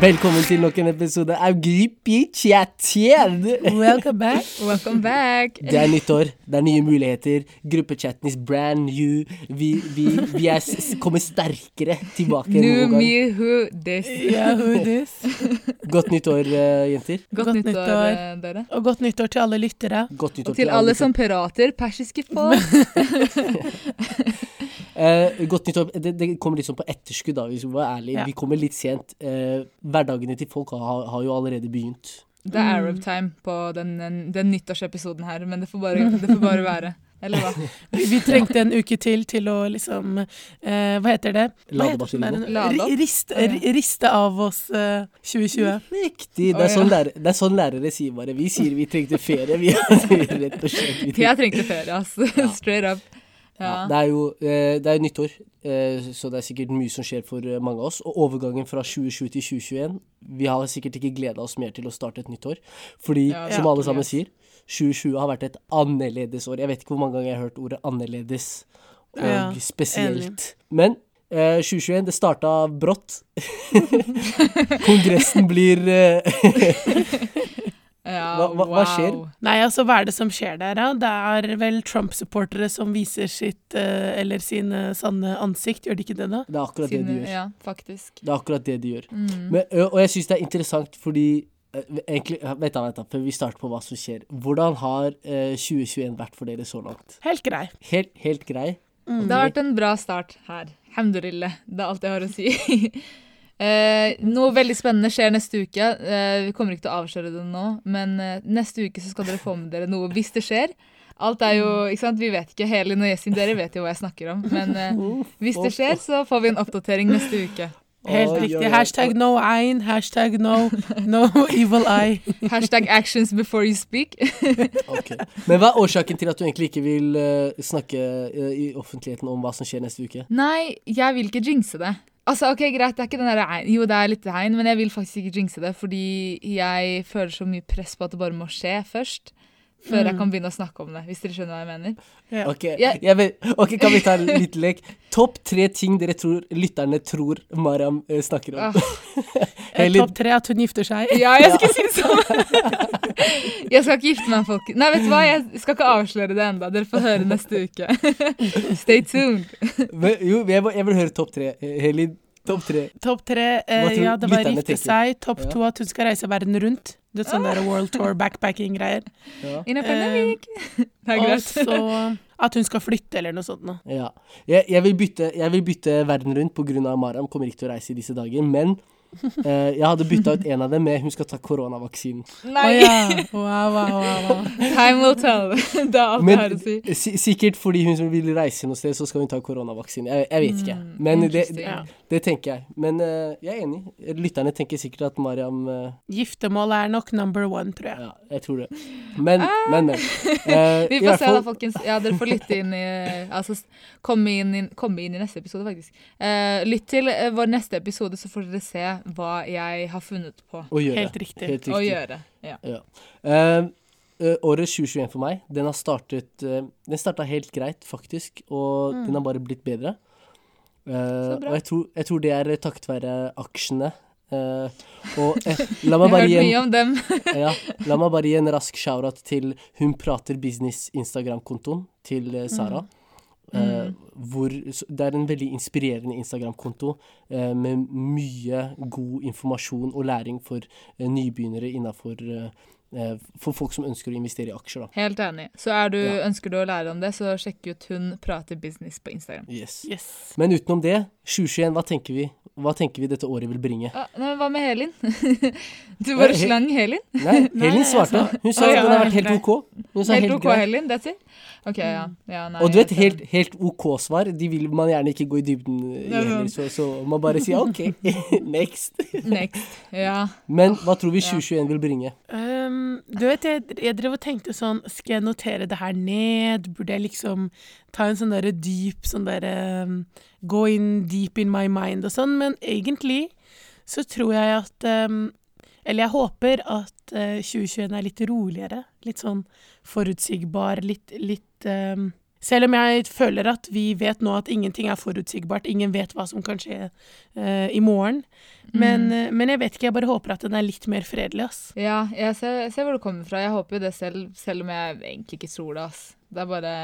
Velkommen til nok en episode av Gruppechat-tjen. Welcome back. Welcome back. Det er nyttår, det er nye muligheter. Gruppechatten is brand new. Vi, vi, vi er s kommer sterkere tilbake enn noen gang. me who this. Yeah, who this? Godt nyttår, eh, jenter. Godt, Godt nyttår, nyttår. eh, dere. Og godt nyttår til alle lyttere. Godt nyttår Og til alle som prater persiske folk. Eh, godt nyttår. Det, det kommer litt sånn på etterskudd, da, hvis vi var ærlige. Ja. Vi kommer litt sent. Eh, hverdagene til folk har, har jo allerede begynt. Det er Arab time på den, den, den nyttårsepisoden her, men det får bare, det får bare være. Eller hva? Vi, vi trengte en uke til til å liksom eh, Hva heter det? Lade Riste, av oss eh, 2020. Riktig. Det er, sånn lærer, det er sånn lærere sier bare. Vi sier vi trengte ferie. Vi rett og slett. Vi trengte Jeg trengte ferie, altså. Straight up. Ja, det er jo eh, det er nyttår, eh, så det er sikkert mye som skjer for eh, mange av oss. Og overgangen fra 2020 til 2021 Vi har sikkert ikke gleda oss mer til å starte et nytt år. Fordi, Ja, som alle sammen sier, 2020 har vært et annerledes år. Jeg vet ikke hvor mange ganger jeg har hørt ordet annerledes og Ja, spesielt. Men eh, 2021, det starta brått. Kongressen blir eh, Hva- hva- hva skjer? Nei, altså, hva er det som skjer der, da? Det er vel Trump-supportere som viser sitt eh, Eller sine sanne ansikt, gjør de ikke det, da? Det er akkurat det de gjør. ja, faktisk. Det er akkurat det de gjør. Mm. Men, og jeg syns det er interessant fordi egentlig, Vent da, vent da, før vi starter på hva som skjer. Hvordan har ø, 2021 vært for dere så langt? Helt grei. Helt, helt grei? Mm. Det har vært en bra start her. Hamdurille. Det er alt jeg har å si. Eh, noe veldig spennende skjer neste uke. Eh, vi kommer ikke til å avsløre det nå, men eh, neste uke så skal dere få med dere noe hvis det skjer. Alt er jo, ikke sant, Vi vet ikke. Helin og Jessin, dere vet jo hva jeg snakker om. Men eh, hvis det skjer, så får vi en oppdatering neste uke. Helt riktig. Hashtag no ein, hashtag no, no evil eye. Hashtag actions before you speak. okay. Men hva er årsaken til at du egentlig ikke vil snakke i offentligheten om hva som skjer neste uke? Nei, jeg vil ikke jinxe det. Altså, ok, Greit, det er ikke den der regn. Jo, det er litt regn, men jeg vil faktisk ikke jinxe det. Fordi jeg føler så mye press på at det bare må skje først. Før jeg Mm. kan begynne å snakke om det. Hvis dere skjønner hva jeg mener. Ja. Ok, Jeg- jeg vet, ok, Kan vi ta en liten lek? Topp tre ting dere tror lytterne tror Mariam uh, snakker om. Ah. Eh, Topp tre at hun gifter seg. Ja, jeg skulle si det sånn! jeg skal ikke gifte meg, folk. Nei, vet du hva? Jeg skal ikke avsløre det enda. Dere får høre neste uke. Stay tuned. men, jo, jeg, vil- jeg vil høre topp tre. Helin, topp tre. Topp tre, eh, ja, det var gifte seg. Topp Ja. to at hun skal reise verden rundt. Det er sånn der World Tour backpacking-greier. Ja. In a Eh, pandemic. Det er Og så at hun skal flytte eller noe sånt noe. Ja. Jeg, jeg, vil bytte, jeg vil bytte verden rundt pga. Maram Kommer ikke til å reise i disse dager. Men eh, jeg hadde bytta ut en av dem med hun skal ta koronavaksinen. Nei! Oh, ja. Wow, wow, wow, wow. Time will tell. Det er alt jeg har å si. si, sikkert fordi hun vil reise noe sted, så skal hun ta koronavaksinen. Jeg, jeg vet ikke. Mm, Men det. Det tenker jeg. Men uh, jeg er enig. Lytterne tenker sikkert at Mariam uh, Giftermål er nok number one, tror jeg. Ja, jeg tror det. Men, men, men. Eh, Vi får se da, folkens. Ja, dere får lytte inn i Altså komme inn, inn, komme inn i neste episode, faktisk. Eh, lytt til vår neste episode, så får dere se hva jeg har funnet på Å gjøre. Helt riktig. Helt å gjøre. Ja. ja. Uh, uh, året 2021 for meg, den har startet uh, Den starta helt greit, faktisk, og Mm. den har bare blitt bedre. Eh, og jeg tror, jeg tror det er takket være aksjene. Eh, og la Jeg meg har bare gi en, om dem. ja, la meg bare gi en rask shout-out til Hun prater business Instagram-kontoen til Sara. Eh, Mm. hvor, det er en veldig inspirerende Instagram-konto eh, med mye god informasjon og læring for eh, nybegynnere innafor eh, For folk som ønsker å investere i aksjer, da. Helt enig. Så er du, Ja. ønsker du å lære om det, så sjekk ut Hun prater business på Instagram. Yes. Yes. Men utenom det, 2021, hva tenker vi? Hva tenker vi dette året vil bringe? Ah, nei, men hva med Helin? du bare nei, slang Helin? Nei, Helin svarte. Hun sa at ja, den har vært helt helt OK. Hun sa Helt OK, greit. Helin? That's it? OK, ja. ja nei, Og du vet, helt, helt OK-svar, de vil man gjerne ikke gå i dybden i heller, så, så man bare sier OK, next. Next. Ja. Men hva tror vi 2021 vil bringe? Um, du vet, jeg, jeg drev og tenkte sånn Skal jeg notere det her ned? Burde jeg liksom ta en sånn derre dyp sånn derre um, Gå inn deep in my mind og sånn? Men egentlig så tror jeg at um, Eller jeg håper at uh, 2021 er litt roligere. Litt sånn forutsigbar. Litt, litt um, Selv om jeg føler at vi vet nå at ingenting er forutsigbart, ingen vet hva som kan skje uh, i morgen. Men, Mm. eh, men jeg vet ikke, jeg bare håper at den er litt mer fredelig, ass. Ja, jeg ser, jeg ser hvor du kommer fra. Jeg håper jo det selv, selv om jeg egentlig ikke tror det. ass. Det er bare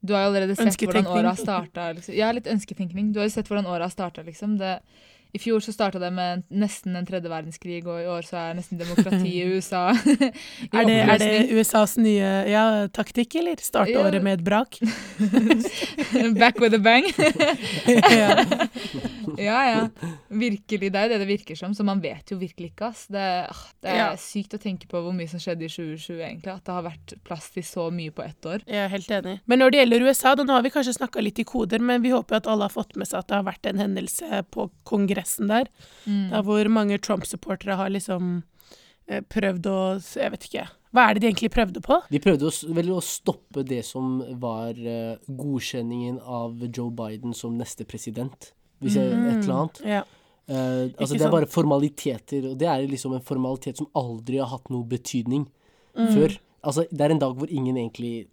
Du har jo allerede sett hvordan året har starta. Liksom. Ja, litt ønsketenkning. Du har jo sett hvordan året har starta, liksom. Det, I fjor så starta det med nesten en tredje verdenskrig, og i år så er nesten demokrati i USA i Er det, er det. USAs nye ja, taktikk, eller? Starte Ja. året med et brak? Back with a bang. ja. ja. Virkelig. Det er jo det det virker som, så man vet jo virkelig ikke, ass. Det, ah, det er Ja. sykt å tenke på hvor mye som skjedde i 2020, egentlig. At det har vært plass til så mye på ett år. Jeg er helt enig. Men når det gjelder USA, da nå har vi kanskje snakka litt i koder, men vi håper jo at alle har fått med seg at det har vært en hendelse på kongressen der, Mm. der hvor mange Trump-supportere har liksom eh, prøvd å Jeg vet ikke. Hva er det de egentlig prøvde på? De prøvde å, vel å stoppe det som var uh, godkjenningen av Joe Biden som neste president. Hvis jeg, et eller annet. Ja. Uh, altså det er bare formaliteter, og det er liksom en formalitet som aldri har hatt noe betydning Mm. før. Altså, det er en dag hvor ingen egentlig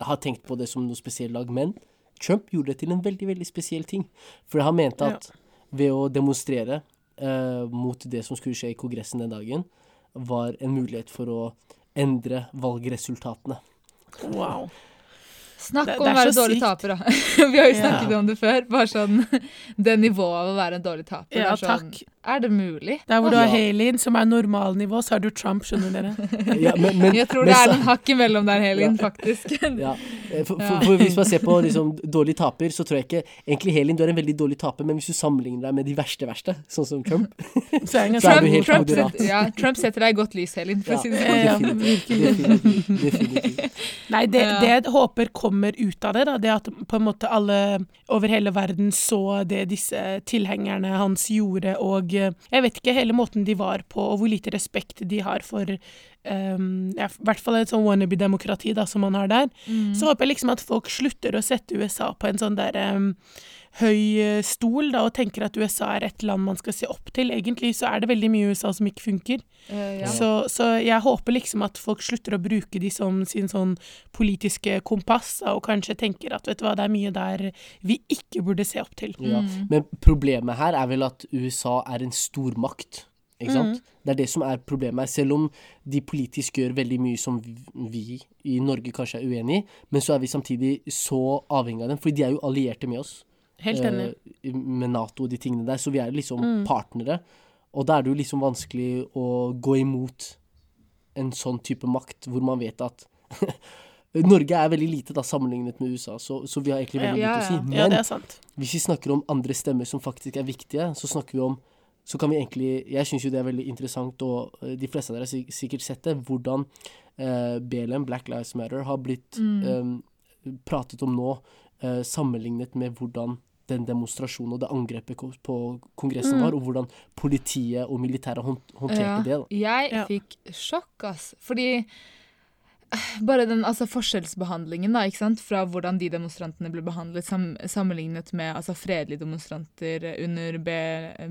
har tenkt på det som noe spesiell dag, men Trump gjorde det til en veldig, veldig spesiell ting. For han mente Ja. Ved å demonstrere eh, mot det som skulle skje i Kongressen den dagen, var en mulighet for å endre valgresultatene. Wow. Snakk Det- om å være en dårlig sykt. taper, da. Vi har jo Ja. snakket om det før. Bare sånn Det nivået av å være en dårlig taper. Ja, er sånn, takk. Er det mulig? Der hvor du har Ja. Haley, som er normalnivå, så har du Trump, skjønner dere. Ja, men, men, Jeg tror men det er en hakk imellom der, Helin, Ja. faktisk. Ja, eh, for, for, for hvis man ser på liksom, dårlig taper, så tror jeg ikke Egentlig, Helin, du er en veldig dårlig taper, men hvis du sammenligner deg med de verste verste, sånn som Trump Så er Så er du helt Trump, moderat. ja, Trump setter deg i godt lys, Helin, for å si det sånn. Ja, Definitivt. Definitivt. definitivt. Nei, det, Ja. det jeg håper kommer ut av det, da, det at på en måte alle over hele verden så det disse tilhengerne hans gjorde, og eh, jeg vet ikke hele måten de var på, og hvor lite respekt de har for ehm, ja, I hvert fall et sånn wannabe-demokrati da, som man har der. Mm. Så håper jeg liksom at folk slutter å sette USA på en sånn der um, høy eh, stol da, og tenker at USA er et land man skal se opp til. Egentlig så er det veldig mye i USA som ikke funker. Uh, ja. Så, så jeg håper liksom at folk slutter å bruke de som sin sånn politiske kompass, da, og kanskje tenker at vet du hva, det er mye der vi ikke burde se opp til. Ja. Mm. Men problemet her er vel at USA er en stormakt. Ikke sant? Det er det som er problemet her. Selv om de politisk gjør veldig mye som vi i Norge kanskje er uenig i, men så er vi samtidig så avhengig av dem, fordi de er jo allierte med oss. Helt enig. eh, med Nato og de tingene der, så vi er liksom partnere. Og da er det jo liksom vanskelig å gå imot en sånn type makt, hvor man vet at Norge er veldig lite da sammenlignet med USA, så, så vi har egentlig veldig Ja, lite å si. ja. Men Ja, det er sant. hvis vi snakker om andre stemmer som faktisk er viktige, så snakker vi om så kan vi egentlig Jeg syns jo det er veldig interessant, og eh, de fleste av dere har sik- sikkert sett det, hvordan eh, BLM, Black Lives Matter, har blitt Mm. eh, pratet om nå, eh, sammenlignet med hvordan den demonstrasjonen og det angrepet på Kongressen Mm. var, og hvordan politiet og militæret håndterte Ja. det. da. Jeg Ja. fikk sjokk, ass. Fordi bare den altså, forskjellsbehandlingen, da, ikke sant? fra hvordan de demonstrantene ble behandlet sam sammenlignet med altså, fredelige demonstranter under B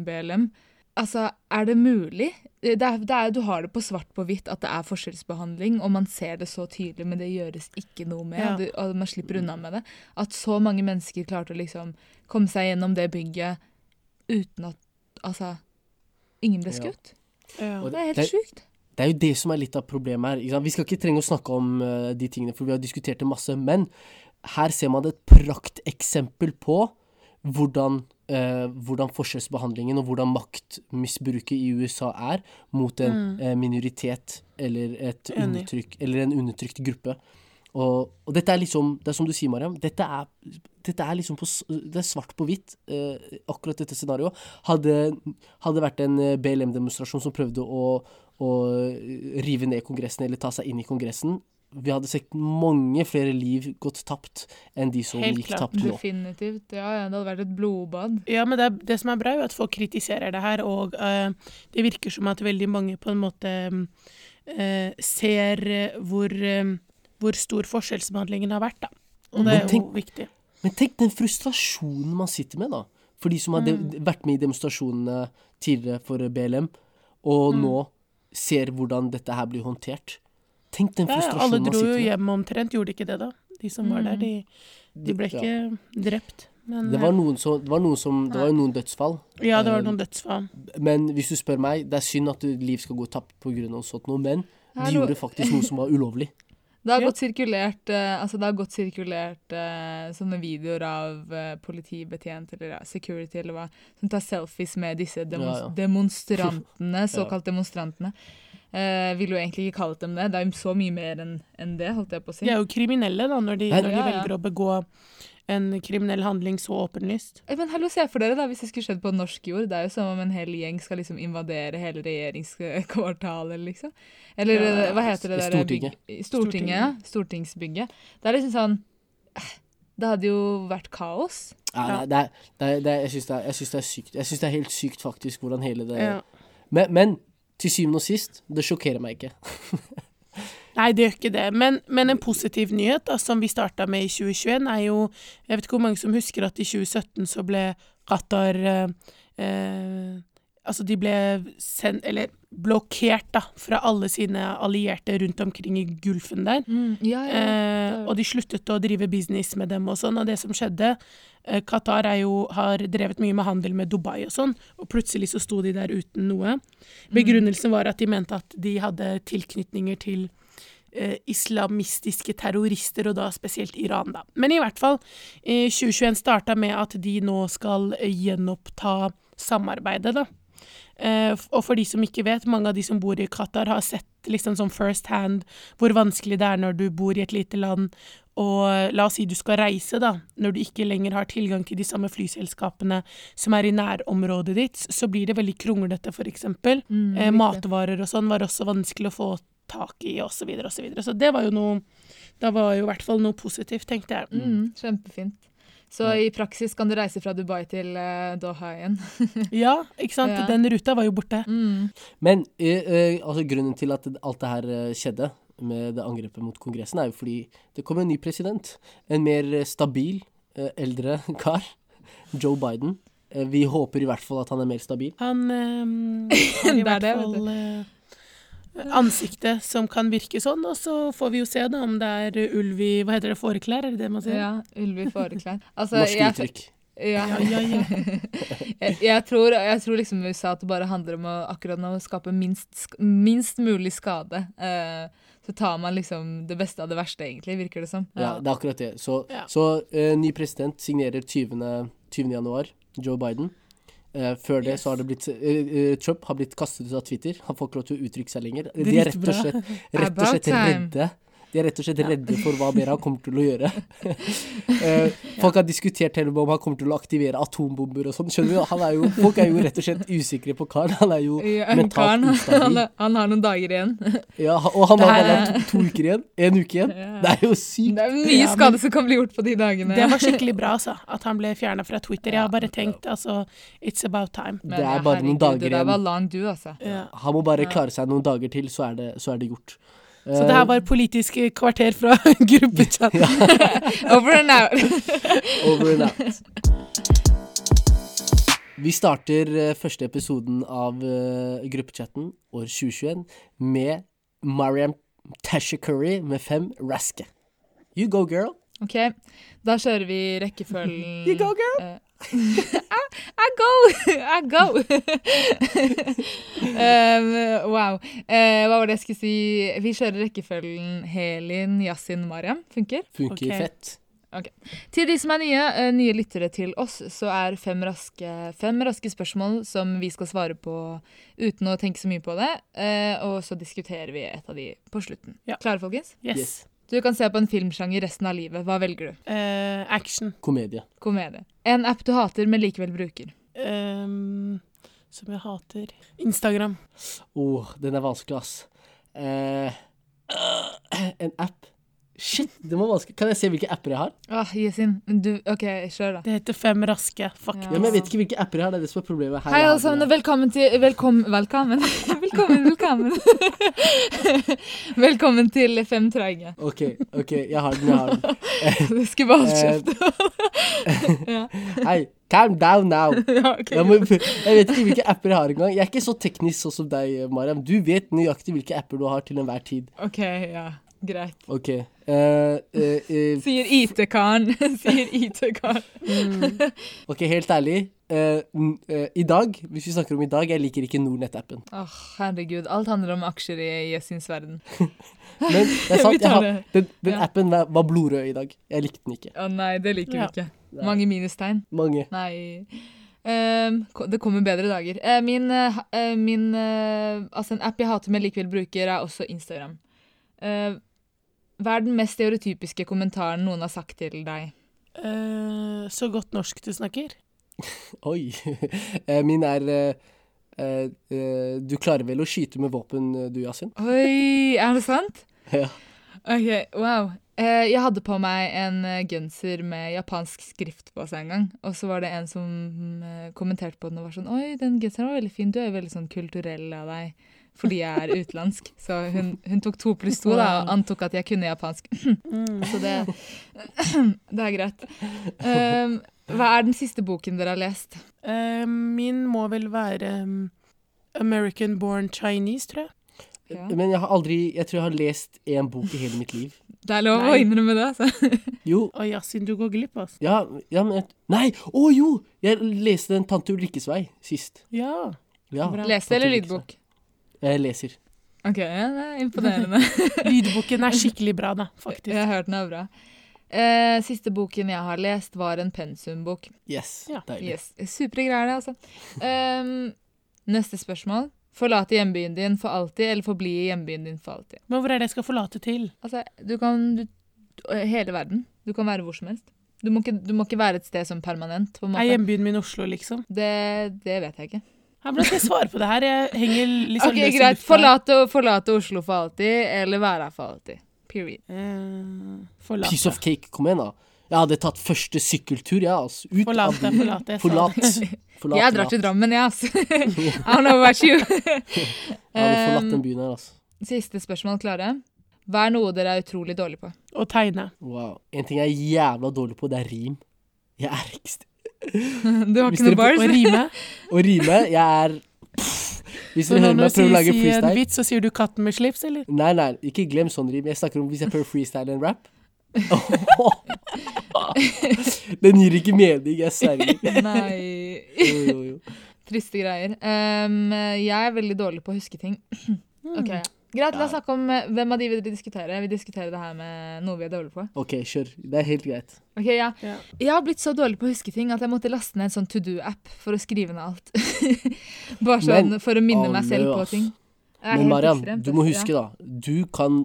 BLM. Altså, er det mulig? Det er, det er, du har det på svart på hvitt at det er forskjellsbehandling, og man ser det så tydelig, men det gjøres ikke noe med. Ja. Du, og man slipper unna med det. At så mange mennesker klarte å liksom komme seg gjennom det bygget uten at Altså, ingen ble skutt. Ja. Ja. Det er helt sjukt. Det er jo det som er litt av problemet her. Ikke? Vi skal ikke trenge å snakke om eh, de tingene, for vi har diskutert det masse. Men her ser man et prakteksempel på hvordan, eh, hvordan forskjellsbehandlingen og hvordan maktmisbruket i USA er mot en eh, minoritet eller, eller en undertrykt gruppe. Og, og dette er liksom Det er som du sier, Mariam. Dette er, dette er liksom på, Det er svart på hvitt, eh, akkurat dette scenarioet. Hadde, hadde det vært en eh, BLM-demonstrasjon som prøvde å, å rive ned Kongressen eller ta seg inn i Kongressen, vi hadde sett mange flere liv gått tapt enn de som Helt gikk klart. tapt nå. Helt klart, Definitivt. Ja, ja, det hadde vært et blodbad. Ja, men det, det som er bra, er at folk kritiserer det her, og uh, det virker som at veldig mange på en måte uh, ser eh, hvor, uh, hvor stor forskjellsbehandlingen har vært, da. Og det er jo tenk- viktig. Men tenk den frustrasjonen man sitter med, da. For de som har Mm. vært med i demonstrasjonene tidligere for BLM, og Mm. nå ser hvordan dette her blir håndtert. Tenk den Ja, sitter frustrasjonen alle dro jo hjem omtrent, gjorde ikke det da? De som var der, de, de ble Ja. ikke drept. Men Det var noen som Det var, noen som, det var noen dødsfall. ja, det var eh, noen dødsfall. Men hvis du spør meg, det er synd at liv skal gå tapt pga. sånt noe, men de gjorde faktisk noe som var ulovlig. Det har Ja. gått sirkulert, eh, altså det har gått sirkulert eh, sånne videoer av eh, politibetjent eller security eller hva, som tar selfies med disse demos Ja, ja. demonstrantene, såkalt demonstrantene. Eh, vil jo egentlig ikke kalle dem det. Det er jo så mye mer enn en det, holdt jeg på å si. De er jo kriminelle da, når de, når de velger å begå en kriminell handling så åpenlyst. Eh, Men hallo, se for dere da, hvis det skulle skjedd på norsk jord. Det er jo som om en hel gjeng skal liksom invadere hele regjeringskvartalet, liksom. Eller Ja, eh, hva heter det der? Stortinget. Stortinget, ja. Stortingsbygget. Det er liksom sånn eh, Det hadde jo vært kaos. Ja, det er, det er, det er, jeg syns det, det er sykt. Jeg syns det er helt sykt, faktisk, hvordan hele det Ja. men, men til syvende og sist, det sjokkerer meg ikke. Nei, det gjør ikke det. Men, men en positiv nyhet da, som vi starta med i 2021, er jo Jeg vet ikke hvor mange som husker at i 2017 så ble Qatar eh, eh, Altså, de ble sendt Eller blokkert, da, fra alle sine allierte rundt omkring i Gulfen der. Ja, ja. Eh, og de sluttet å drive business med dem og sånn, og det som skjedde eh, Qatar jo, har drevet mye med handel med Dubai og sånn, og plutselig så sto de der uten noe. Begrunnelsen var at de mente at de hadde tilknytninger til eh, islamistiske terrorister, og da spesielt Iran, da. Men i hvert fall, eh, 2021 starta med at de nå skal eh, gjenoppta samarbeidet, da. Eh, og for de som ikke vet, mange av de som bor i Qatar har sett liksom sånn first hand hvor vanskelig det er når du bor i et lite land, og eh, la oss si du skal reise, da, når du ikke lenger har tilgang til de samme flyselskapene som er i nærområdet ditt, så blir det veldig kronglete, for eksempel. Mm, Eh, matvarer og sånn var også vanskelig å få tak i, og så videre og så videre. Så det var jo noe Det var jo i hvert fall noe positivt, tenkte jeg. Mm, kjempefint. Så i praksis kan du reise fra Dubai til uh, Doha igjen. Ja, ikke sant. Ja. Den ruta var jo borte. Mm. Men eh, altså, grunnen til at alt det her skjedde, med det angrepet mot Kongressen, er jo fordi det kom en ny president. En mer stabil, eldre kar. Joe Biden. Vi håper i hvert fall at han er mer stabil. Han eh, er i er hvert fall ansiktet som kan virke sånn, og så får vi jo se da om det er ulv i Hva heter det, fåreklær, er det det man sier? Ja, ulv i fåreklær. Altså, Norske jeg- uttrykk. Ja. Ja, ja, ja. jeg, jeg, tror, jeg tror liksom i USA at det bare handler om å akkurat nå å skape minst, minst mulig skade. Eh, så tar man liksom det beste av det verste, egentlig, virker det som. Ja, det er akkurat det. Så, Ja. så eh, ny president signerer 20. 20. januar, Joe Biden. Eh, før det Yes. så har det blitt eh, Trump har blitt kastet ut av Twitter. Han får ikke lov til å uttrykke seg lenger. De er rett og slett, rett og slett redde. De er rett og slett redde for hva mer han kommer til å gjøre. Eh, folk har diskutert til og med om han kommer til å aktivere atombomber og sånn. Skjønner du? Han er jo, folk er jo rett og slett usikre på karen. Han er jo Ja, mentalt ustabil. han, han har noen dager igjen. Ja, og han har bare to, to uker igjen. En uke igjen. Ja. Det er jo sykt. Det er mye skade som kan bli gjort på de dagene. Det var skikkelig bra, altså. At han ble fjerna fra Twitter. Jeg har bare tenkt altså It's about time. Men det er bare bare noen dager igjen. Det var lang du, altså. Ja. Han må bare klare seg noen dager til, så er det, så er det gjort. Så det her var politisk kvarter fra gruppechat. Over and out. Over and out. Vi starter eh, første episoden av eh, gruppechatten år 2021 med Mariam Tashikuri med fem raske. You go, girl. OK, da kjører vi rekkefølgen You go, girl. I, I go! I go! um, wow. Uh, hva var det jeg skulle si? Vi kjører rekkefølgen Helin, Yasin, Mariam. Funker? Funker Ok. fett. Til de som er nye, eh, nye lyttere til oss, så er fem raske, fem raske spørsmål som vi skal svare på uten å tenke så mye på det. eh, og så diskuterer vi et av de på slutten. Ja. Klare, folkens? Yes. Yes. Du kan se på en filmsjanger resten av livet. Hva velger du? Eh, action. Komedie. Komedie. En app du hater, men likevel bruker. Um, som jeg hater. Instagram. Åh, den er vanskelig, ass. Eh, uh, en app. Shit, det må vanskelig. Kan jeg se hvilke apper jeg har? Åh, Yasin, du, OK, kjør, da. Det heter Fem raske, faktisk. Ja, men jeg vet ikke hvilke apper jeg har. Det er det som er problemet. Her Hei, alle sammen, og velkommen til Velkommen, velkommen. velkommen, velkommen. velkommen til Fem treige. OK, ok, jeg har den. Jeg har den. Det skulle bare holdt Eh, kjeft. Hei, calm down now. ja, okay. Jeg, må, jeg vet ikke hvilke apper jeg har engang. Jeg er ikke så teknisk sånn som deg, Mariam. Du vet nøyaktig hvilke apper du har til enhver tid. OK, ja. Greit. OK. Uh, uh, uh, Sier IT-karen. Sier IT-karen. Mm. ok, helt ærlig. I dag, hvis vi snakker om i dag, jeg liker ikke Nordnett-appen. Åh, herregud. Alt handler om aksjer i Jessins verden. Men det er sant, jeg har, den, den Ja. appen var, var blodrød i dag. Jeg likte den ikke. Å nei, det liker Ja. vi ikke. Mange minustegn. Mange. Nei. Ehm, det kommer bedre dager. Uh, min uh, min uh, Altså, en app jeg hater, men likevel bruker, er også Instagram. Hva er den mest stereotypiske kommentaren noen har sagt til deg? Uh, så godt norsk du snakker. Oi. Eh, Min er uh, uh, eh, Du klarer vel å skyte med våpen, du, Yasin? Oi, er det sant? Ja. Ok, wow. Eh, jeg hadde på meg en genser med japansk skrift på seg en gang. Og så var det en som eh, kommenterte på den og var sånn Oi, den genseren var veldig fin. Du er jo veldig sånn kulturell av deg. Fordi jeg er utenlandsk. Så hun, hun tok to pluss to da, og antok at jeg kunne japansk. Mm. Så det, det er greit. Um, hva er den siste boken dere har lest? Uh, min må vel være um, American Born Chinese, tror jeg. Ja. Men jeg har aldri Jeg tror jeg har lest én bok i hele mitt liv. Det er lov å innrømme det, altså. Jo, Å, Yasin, du går glipp, altså. ja, ja men Nei! Å jo! Jeg leste den Tante Ulrikkes vei sist. Ja. Ja, Leste eller lydbok? Jeg leser. Ok, ja, det er imponerende. Lydboken er skikkelig bra, da, faktisk. Jeg har hørt den er bra. Eh, siste boken jeg har lest, var en pensumbok. Yes. Ja. Deilig. Yes. Supre greier, det, altså. Um, neste spørsmål. Forlate hjembyen din for alltid, eller forbli i hjembyen din for alltid? Men hvor er det jeg skal forlate til? Altså, du kan du, Hele verden. Du kan være hvor som helst. Du må, ikke, du må ikke være et sted som permanent, på en Er hjembyen min Oslo, liksom? Det, det vet jeg ikke. Ja, blir ikke svar på det her? Jeg henger litt sånn Ok, løs i greit. lufta. Forlate, forlate Oslo for alltid, eller være her for alltid. Period. Eh, forlate. Piece of cake, kom igjen, da. Jeg hadde tatt første sykkeltur, jeg, altså. Ut Forlate, av byen. forlate. jeg sa Forlat. det. Forlat, jeg drar til Drammen, jeg, altså. I don't know about you. Jeg hadde forlatt den byen her, altså. Siste spørsmål klare. Hva er noe dere er utrolig dårlige på? Å tegne. Wow. En ting jeg er jævla dårlig på, det er rim. Jeg er ekst... Du har ikke noe bars? Å rime. Å rime, jeg er Hvis dere hører meg prøve å lage sier en freestyle vits, så sier du 'katten med slips', eller? Nei, nei, ikke glem sånn rim. Jeg snakker om hvis jeg prøver freestyle en rap. Den gir ikke mening, jeg sverger. Nei. Jo, jo, jo. Triste greier. Um, jeg er veldig dårlig på å huske ting. Ok, Greit, la oss snakke om eh, hvem av de vil dere diskutere. Jeg vil diskutere det her med noe vi er dårlige på. OK, kjør. Det er helt greit. Ok, ja. Ja. Jeg har blitt så dårlig på å huske ting at jeg måtte laste ned en sånn to do-app for å skrive ned alt. Bare sånn Men, for å minne alle, meg selv på ass. ting. Er Men helt ekstremt, du må ass. huske, da. Du kan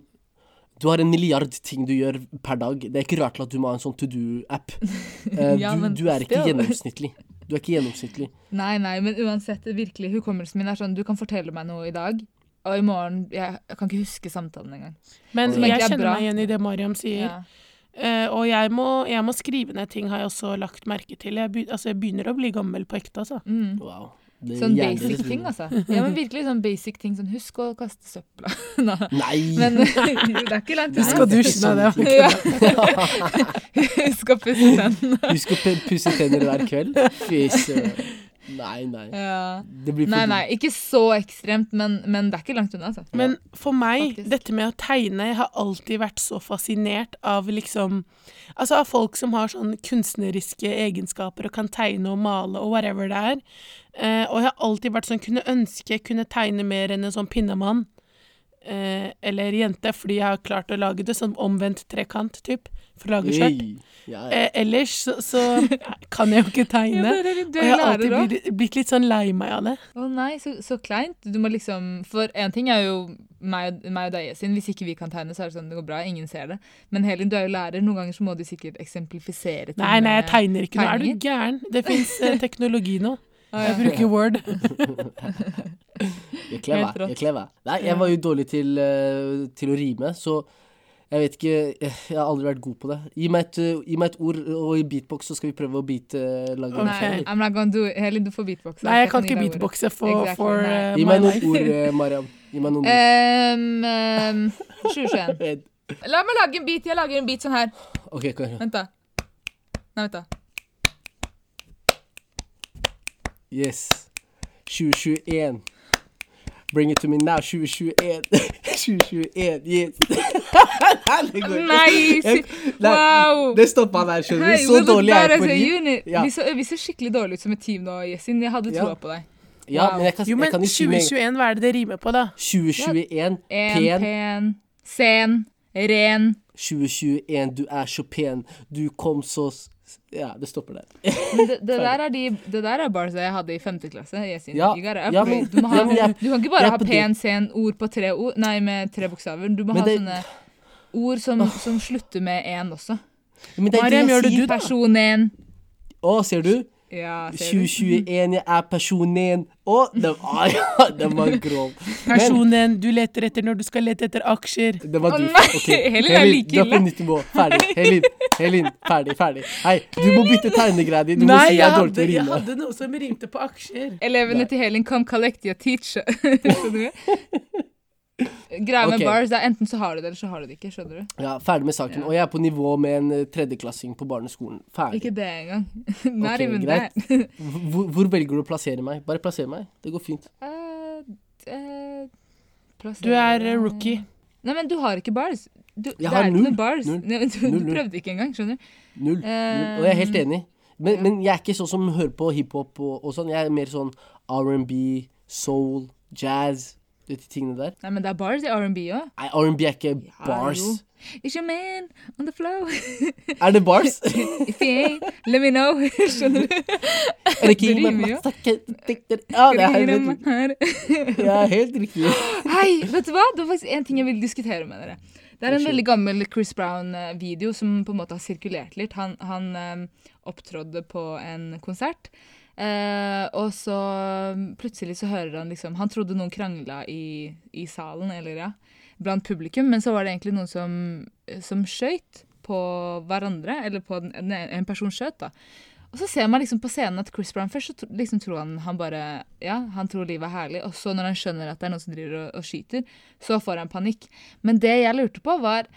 Du har en milliard ting du gjør per dag. Det er ikke rart at du må ha en sånn to do-app. Eh, Ja, du, du er ikke still. gjennomsnittlig. Du er ikke gjennomsnittlig. Nei, nei, men uansett, virkelig, hukommelsen min er sånn Du kan fortelle meg noe i dag, og i morgen Jeg, jeg kan ikke huske samtalen engang. Men jeg, jeg er kjenner bra. meg igjen i det Mariam sier. Ja. Uh, og jeg må, jeg må skrive ned ting, har jeg også lagt merke til. Jeg, be, altså, jeg begynner å bli gammel på ekte, altså. Mm. Wow. Sånn basic ting, altså. Ja, men virkelig sånn basic ting. Sånn husk å kaste søpla. Nei. Men det er ikke langt Husk å dusje, nei, det Ja. Husk å pusse tennene. Husk å pusse tenner hver kveld. Fy søren. Nei, nei. Ja. Det blir Nei, nei, ikke så ekstremt, men, men det er ikke langt unna, altså. Men for meg, Faktisk. dette med å tegne Jeg har alltid vært så fascinert av liksom Altså av folk som har sånn kunstneriske egenskaper og kan tegne og male og whatever det er. Eh, og jeg har alltid vært sånn Kunne ønske jeg kunne tegne mer enn en sånn pinnemann. Eh, eller jente, fordi jeg har klart å lage det som omvendt trekant, typ. For å lage skjørt. Ja, ja. Eh, ellers så, så kan jeg jo ikke tegne. du Og jeg har alltid blitt, blitt litt sånn lei meg av det. Å nei, så, så kleint. Du må liksom For én ting er jo meg, og- meg og deg sin. Hvis ikke vi kan tegne, så er det sånn det går bra. Ingen ser det. Men Helin, du er jo lærer. Noen ganger så må du sikkert eksemplifisere ting. Nei, nei, jeg tegner ikke. Nå er du gæren. Det fins eh, teknologi nå. Jeg bruker Word. Jeg er clever. Jeg er clever. Nei, jeg var jo dårlig til, eh, til å rime, så jeg vet ikke eh, Jeg har aldri vært god på det. Gi meg et, eh, gi meg et ord, og i beatbox så skal vi prøve å beat lage. Nei, I'm not gonna do it. Helin, du får beatboxe. Nei, jeg kan ikke beatboxe for, Exactly, for eh, Gi meg noen life. ord, Mariam. Gi meg noen ord. Um, um, 2021. Eh, La meg lage en beat. Jeg lager en beat sånn her. OK, kom igjen. Vent, da. Nei, vent, da. Yes. 2021. Bring it to me now, 2021. 2021, yes. Nei! Si- Wow! Det stoppa der, skjønner du. Så dårlig er jeg på. Ja. Vi, så, vi ser skikkelig dårlig ut som et team nå, Yesin. Jeg hadde Ja. på deg. Ja, Wow. men jeg kan, Jo, jeg men kan si med 2021, hva er det det rimer på, da? 2021, ja. pen. pen, sen, ren. 2021, du er så pen. Du kom så s- Ja, det stopper der. Men det, det, der er de, det der er bars jeg hadde i femte klasse. Yesin. Ja, ja, men- du, må ha, ja, jeg- du kan ikke bare ha pen, sen, ord på tre ord, nei, med tre bokstaver. Du må Men ha det- sånne ord som, som slutter med én også. Men det er Mariam, det gjør det du, da? Person én. Å, ser du? Ja, ser 2021, jeg er personen. Å, den, ah, ja, den var grov. Personen du leter etter når du skal lete etter aksjer. den var dyp. nei, Ok, Helin er like du er på nytt nivå. Ferdig. Helin, Helin, ferdig, ferdig. Hei, du må bytte tegnegreia di. Du må Nei, si jeg er dårlig til hadde, Nei, jeg hadde noe som rimte på aksjer. Elevene til Helin come collect your teacher. Greia med okay. bars er enten så har du det, eller så har du det ikke. Skjønner du? Ja, ferdig med saken. Og jeg er på nivå med en eh, tredjeklassing på barneskolen. Ferdig. Ikke det engang. Not okay, even greit. Hvor, hvor velger du å plassere meg? Bare plasser meg. Det går fint. Uh, uh, plassere- Du er rookie. Nei, men du har ikke bars. Du, Jeg har null. bars. Null. Nei, du, Null, du prøvde ikke engang, skjønner du? Null. null. Og jeg er helt enig. Men, men jeg er ikke sånn som hører på hiphop og, og sånn. Jeg er mer sånn R&B, soul, jazz. De tingene der. Nei, men det er bars i R&B òg. Nei, R&B er ikke Ja, bars. jo. It's your man on the flow. Er det bars? If you ain't, let me know. Skjønner du? er det ikke jo. Ja, det er helt, helt riktig. Hei, vet du hva? Det var faktisk en ting jeg vil diskutere med dere. Det er en veldig gammel Chris Brown-video som på en måte har sirkulert litt. Han, han eh, opptrådde på en konsert, eh, og så mm, plutselig så hører han liksom Han trodde noen krangla i, i salen, eller ja, blant publikum, men så var det egentlig noen som, som skøyt på hverandre, eller på den, en, en person skjøt, da. Og så ser man liksom på scenen at Chris Brown først så liksom tror han han bare Ja, han tror livet er herlig, og så når han skjønner at det er noen som driver og, og skyter, så får han panikk. Men det jeg lurte på, var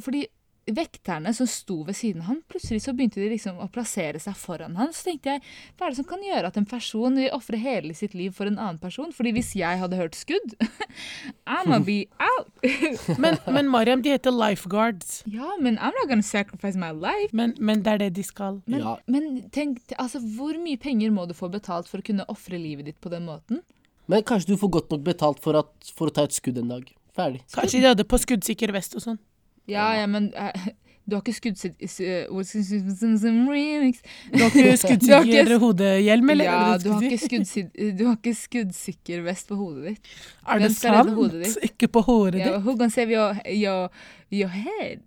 Fordi vekterne som sto ved siden av han, plutselig så begynte de liksom å plassere seg foran han. Så tenkte jeg, hva er det som kan gjøre at en person vil ofre hele sitt liv for en annen person? Fordi hvis jeg hadde hørt skudd, I'ma be out. Men, men Mariam, de heter lifeguards. ja, men I'm not gonna sacrifice my life. Men, men det er det de skal. Men, Ja. men tenk, altså, hvor mye penger må du få betalt for å kunne ofre livet ditt på den måten? Men kanskje du får godt nok betalt for, at, for å ta et skudd en dag. Ferdig. Kanskje de hadde på skuddsikker vest og sånn. Ja, ja, men eh, du har ikke skuddsikker hodehjelm, eller? Ja, du har, ikke skuddsikker vest på hodet ditt. Er det sant? Ikke på håret Ja, ditt? gonna save your, your, your head?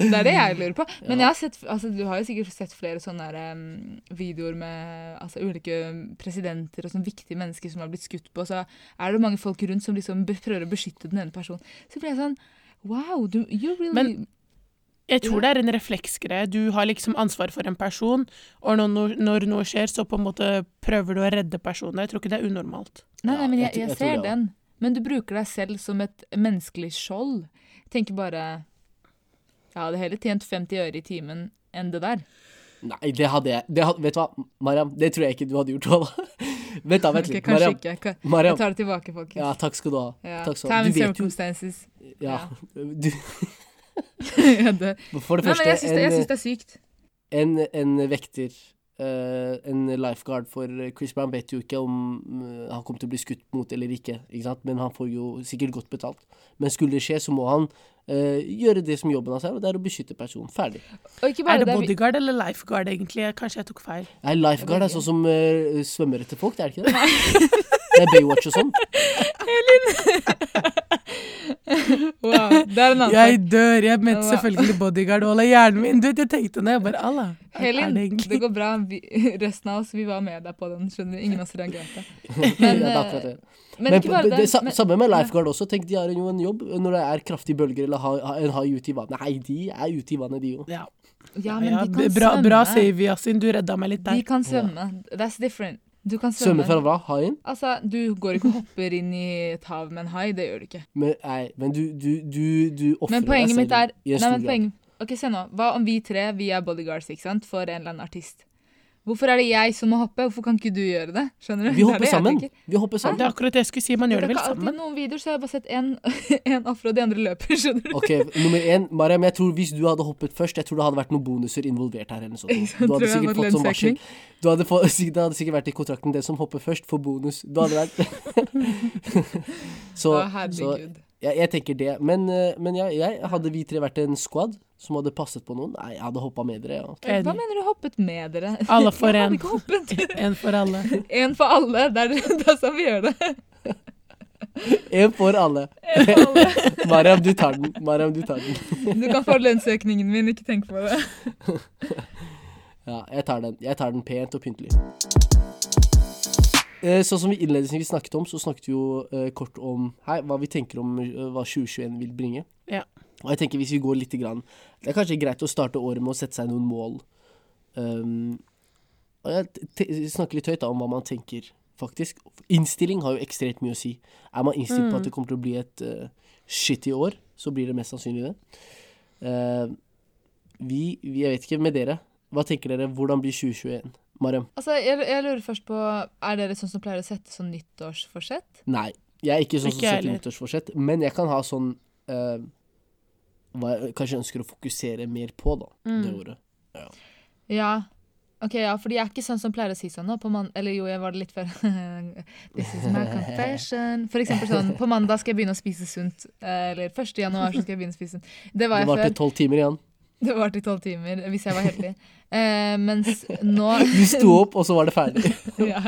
Det er det jeg lurer på. Men jeg har sett, altså, du har jo sikkert sett flere sånne der, um, videoer med altså, ulike presidenter og sånne viktige mennesker som har blitt skutt på. Så er det mange folk rundt som liksom prøver å beskytte den ene personen. Så blir jeg sånn Wow, du, you really Men- Jeg tror det er en refleksgreie. Du har liksom ansvar for en person, og når, når noe skjer, så på en måte prøver du å redde personen. Jeg tror ikke det er unormalt. Nei, nei, men jeg jeg, jeg, jeg ser den. Men du bruker deg selv som et menneskelig skjold. Jeg tenker bare Jeg hadde heller tjent 50 øre i timen enn det der. Nei, det hadde jeg det hadde, Vet du hva, Mariam? Det tror jeg ikke du hadde gjort. Walla. vent da, vent litt. kanskje Mariam. ikke. Mariam. Jeg tar det tilbake, folkens. Ja, takk skal du ha. Ja. Takk skal Time Du vet circumstances. ja, du, det- For det Nei, første, men jeg syns det, det er sykt. en, en vekter eh, en lifeguard for Chris Brown vet jo ikke om uh, han kommer til å bli skutt mot eller ikke, ikke sant? men han får jo sikkert godt betalt. Men skulle det skje, så må han uh, gjøre det som jobben hans er, og det er å beskytte personen. Ferdig. Og ikke Er det, det bodyguard vi- eller lifeguard, egentlig? Kanskje jeg tok feil. Nei, lifeguard er sånn som uh, svømmer etter folk, det er det ikke det? Det er Baywatch og sånn. Wow, det er en annen Jeg dør! Jeg mente selvfølgelig bodyguard. Holde hjernen min Du vet, jeg tenkte det. jeg bare Allah, Helin, det det, går bra. Vi, resten av oss vi var med deg på den. skjønner du? Ingen av oss reagerte. Ja, Men, det er eh, det. Men, Men ikke bare det. det, sa- men, samme med lifeguard også. Tenk, de har jo en jobb når det er kraftige bølger eller ha, ha, en hai ute i vannet. Nei, de er ute i vannet, de jo. Ja, ja, men de kan bra, svømme. bra save, Yasin. Du redda meg litt der. De kan svømme. That's different. Du kan svømme. Svømme fra hva? Haien? Altså, du går ikke og hopper inn i et hav med en hai. Det gjør du ikke. Men, nei, men du, du, du, du ofrer Men deg poenget mitt er i en Nei, stor men grad. Ok, se nå. Hva om vi tre vi er bodyguards ikke sant? for en eller annen artist? Hvorfor er det jeg som må hoppe? Hvorfor kan ikke du gjøre det? Skjønner du? Vi er hopper det det sammen. Vi hopper sammen. Det er akkurat det jeg skulle si. Man gjør det vel sammen. I noen videoer så har jeg bare sett en, en afro, og de andre løper. Skjønner du? Ok, nummer én, Mariam, jeg tror hvis du hadde hoppet først, jeg tror det hadde vært noen bonuser involvert her. eller noe sånt. Du hadde sikkert fått sånn varsel. Du hadde fått, det hadde sikkert vært i kontrakten den som hopper først, får bonus. Du hadde vært Så, Å, så herregud. Jeg, jeg tenker det. Men, eh, men ja, jeg, hadde vi tre vært en squad som hadde passet på noen, nei, jeg hadde hoppa med dere. Ja. Hva mener du hoppet med dere? Alle for én. en. for alle. En for alle. Det er, det er sånn vi gjør det. En for alle. En for alle. Mariam, du tar den. Mariam, du tar den. Du kan få lønnsøkningen min, ikke tenk på det. Ja, jeg tar den. Jeg tar den pent og pyntelig. Eh, Sånn som vi innledningsvis snakket om, så snakket vi jo eh, kort om hei, hva vi tenker om eh, hva 2021 vil bringe. Ja. Og jeg tenker hvis vi går litt grann, Det er kanskje greit å starte året med å sette seg noen mål. Um, og jeg snakker litt høyt da om hva man tenker, faktisk. Innstilling har jo ekstremt mye å si. Er man innstilt på at det kommer til å bli et uh, shitty år, så blir det mest sannsynlig det. Uh, vi, vi, jeg vet ikke med dere. Hva tenker dere? Hvordan blir 2021? Mariam? Altså, jeg, jeg lurer først på Er dere sånn som pleier å sette sånn nyttårsforsett? Nei. Jeg er ikke sånn Ikke som setter heller. nyttårsforsett, men jeg kan ha sånn uh, Hva jeg kanskje ønsker å fokusere mer på, da, Mm. det ordet. Ja. Ok, ja, fordi jeg er ikke sånn som pleier å si sånn nå. Eller jo, jeg var det litt før. This is my confession. For eksempel sånn, på mandag skal jeg begynne å spise sunt. Eh, Eller 1. januar så skal jeg begynne å spise sunt. Det var Det jeg varte tolv timer igjen. Det varte i tolv timer, hvis jeg var heldig. Eh, mens nå Du sto opp, og så var det ferdig. ja,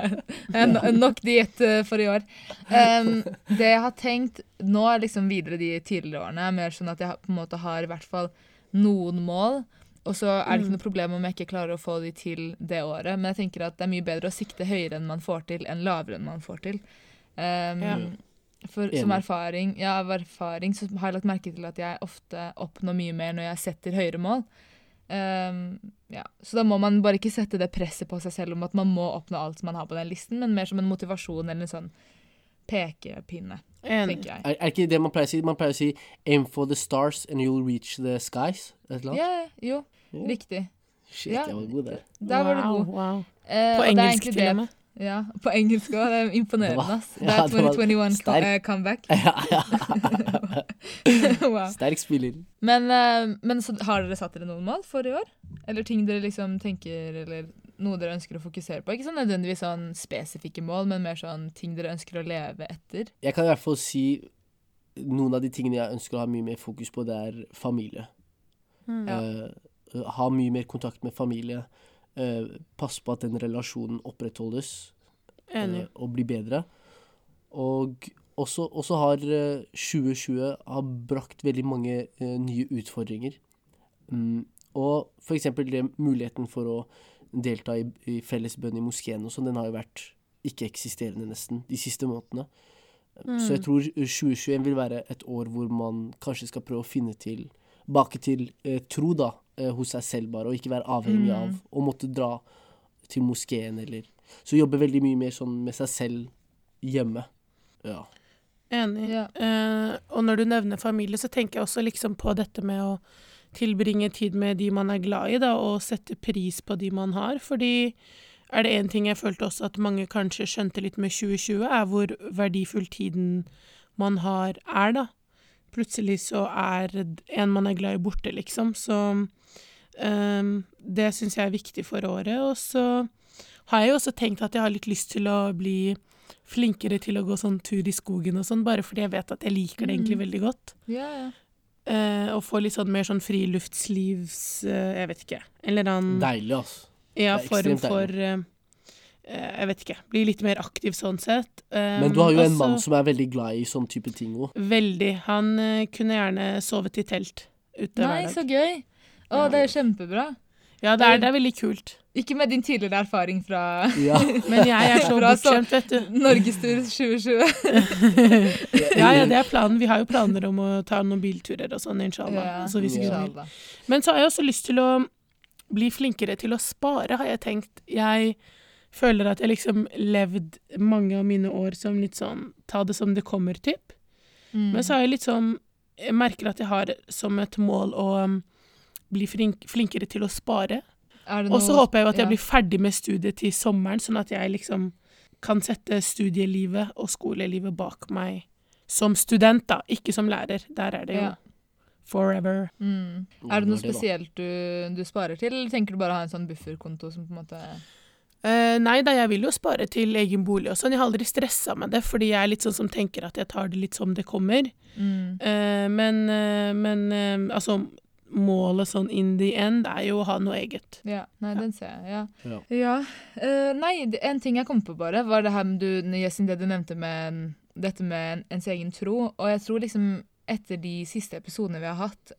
eh, no- Nok diett eh, for i år. Um, det jeg har tenkt nå er liksom videre de tidligere årene, er mer sånn at jeg på en måte har i hvert fall noen mål. Og så er det ikke noe problem om jeg ikke klarer å få de til det året. Men jeg tenker at det er mye bedre å sikte høyere enn man får til, enn lavere enn man får til. Um, Ja. For som erfaring, ja, av erfaring så har jeg lagt merke til at jeg ofte oppnår mye mer når jeg setter høyere mål. Um, ja. Så da må man bare ikke sette det presset på seg selv om at man må oppnå alt man har på den listen, men mer som en motivasjon eller en sånn pekepinne, Enig. tenker jeg. Er, er ikke det man pleier å si? Man pleier å si 'aim for the stars and you'll reach the skies'? Et eller annet? Ja, jo, Ja. riktig. Shit, Ja. jeg var god der. Der var du god. wow. Uh, På engelsk til og med. Ja, på engelsk òg. Det er imponerende, Det var- ass. Det ja, er 2021 co- sterk. eh, comeback. Ja, ja. wow. Sterk spiller. Men, uh, men så har dere satt dere noen mål for i år? Eller ting dere liksom tenker, eller noe dere ønsker å fokusere på? Ikke sånn nødvendigvis sånn spesifikke mål, men mer sånn ting dere ønsker å leve etter. Jeg kan i hvert fall si noen av de tingene jeg ønsker å ha mye mer fokus på, det er familie. Mm. Eh, ha mye mer kontakt med familie. Eh, passe på at den relasjonen opprettholdes eh, og blir bedre. Og også, også har eh, 2020 har brakt veldig mange eh, nye utfordringer. Mm, og det, muligheten for å delta i, i fellesbønn i moskeen og sånn, den har jo vært ikke-eksisterende nesten de siste månedene. Så jeg tror 2021 vil være et år hvor man kanskje skal prøve å finne tilbake til eh, tro da, eh, hos seg selv bare, og ikke være avhengig Mm. av å måtte dra til moskeen eller Så jobbe veldig mye mer sånn med seg selv hjemme. Ja. Enig. Ja. Eh, og når du nevner familie, så tenker jeg også liksom på dette med å tilbringe tid med de man er glad i, da, og sette pris på de man har. Fordi er det én ting jeg følte også at mange kanskje skjønte litt med 2020, er hvor verdifull tiden man har, er, da. Plutselig så er en man er glad i, borte, liksom. Så um, det syns jeg er viktig for året. Og så har jeg jo også tenkt at jeg har litt lyst til å bli flinkere til å gå sånn tur i skogen og sånn, bare fordi jeg vet at jeg liker det egentlig Mm. veldig godt. Ja, ja. Uh, og få litt sånn mer sånn friluftslivs... uh, jeg vet ikke. Eller annen Deilig, altså. ja, det er form for eh, eh, Jeg vet ikke. Bli litt mer aktiv sånn sett. Eh, Men du har jo en mann som er veldig glad i sånn type ting òg. Veldig. Han eh, kunne gjerne sovet i telt ute Nei, hver så gøy! Å, Ja. det er jo kjempebra. Ja, det er, det er veldig kult. Ikke med din tidligere erfaring fra Ja. Men jeg er så bortskjemt, vet du. Norgestur 2020. Ja, ja, det er planen. Vi har jo planer om å ta noen bilturer og sånn, inshallah. Ja, Ja. inshallah. Men så har jeg også lyst til å bli flinkere til å spare, har jeg tenkt. Jeg føler at jeg liksom levd mange av mine år som litt sånn ta det som det kommer-typ. Mm. Men så har jeg litt sånn Jeg merker at jeg har som et mål å um, bli flink, flinkere til å spare. Og så håper jeg jo at jeg ja. blir ferdig med studiet til sommeren, sånn at jeg liksom kan sette studielivet og skolelivet bak meg som student, da, ikke som lærer. Der er det jo Ja. forever. Mm. Er det noe spesielt du, du sparer til, eller tenker du bare å ha en sånn bufferkonto som på en måte Eh, nei da, jeg vil jo spare til egen bolig og sånn. Jeg har aldri stressa med det, fordi jeg er litt sånn som tenker at jeg tar det litt som det kommer. mm. Uh, men uh, men altså Målet sånn in the end er jo å ha noe eget. Ja, nei, den ser jeg. Ja. Ja. ja. eh, nei, en ting jeg kom på bare, var det her med du, Jessin, det du nevnte med dette med ens egen tro. Og jeg tror liksom etter de siste episodene vi har hatt,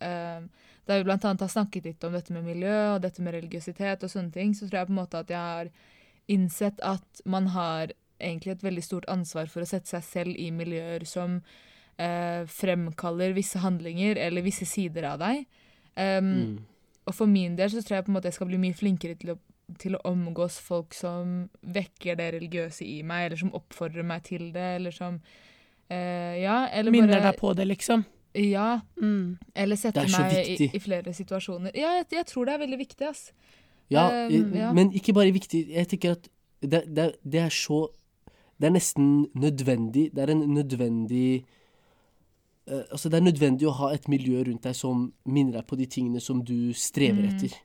der vi annet har snakket litt om dette med miljø og dette med religiøsitet og sånne ting, så tror jeg på en måte at jeg har innsett at man har egentlig et veldig stort ansvar for å sette seg selv i miljøer som eh, fremkaller visse handlinger eller visse sider av deg. Um, Mm. og for min del så tror jeg på en måte jeg skal bli mye flinkere til å, til å omgås folk som vekker det religiøse i meg, eller som oppfordrer meg til det, eller som eh, Ja, eller Minner bare deg på det, liksom. Ja, Mm. eller er så meg i, i flere situasjoner. Ja, jeg, jeg tror det er veldig viktig, ass. Ja, Um, ja. men ikke bare viktig. Jeg tenker at det, det, det er så Det er nesten nødvendig. Det er en nødvendig uh, Altså, det er nødvendig å ha et miljø rundt deg som minner deg på de tingene som du strever Mm. etter.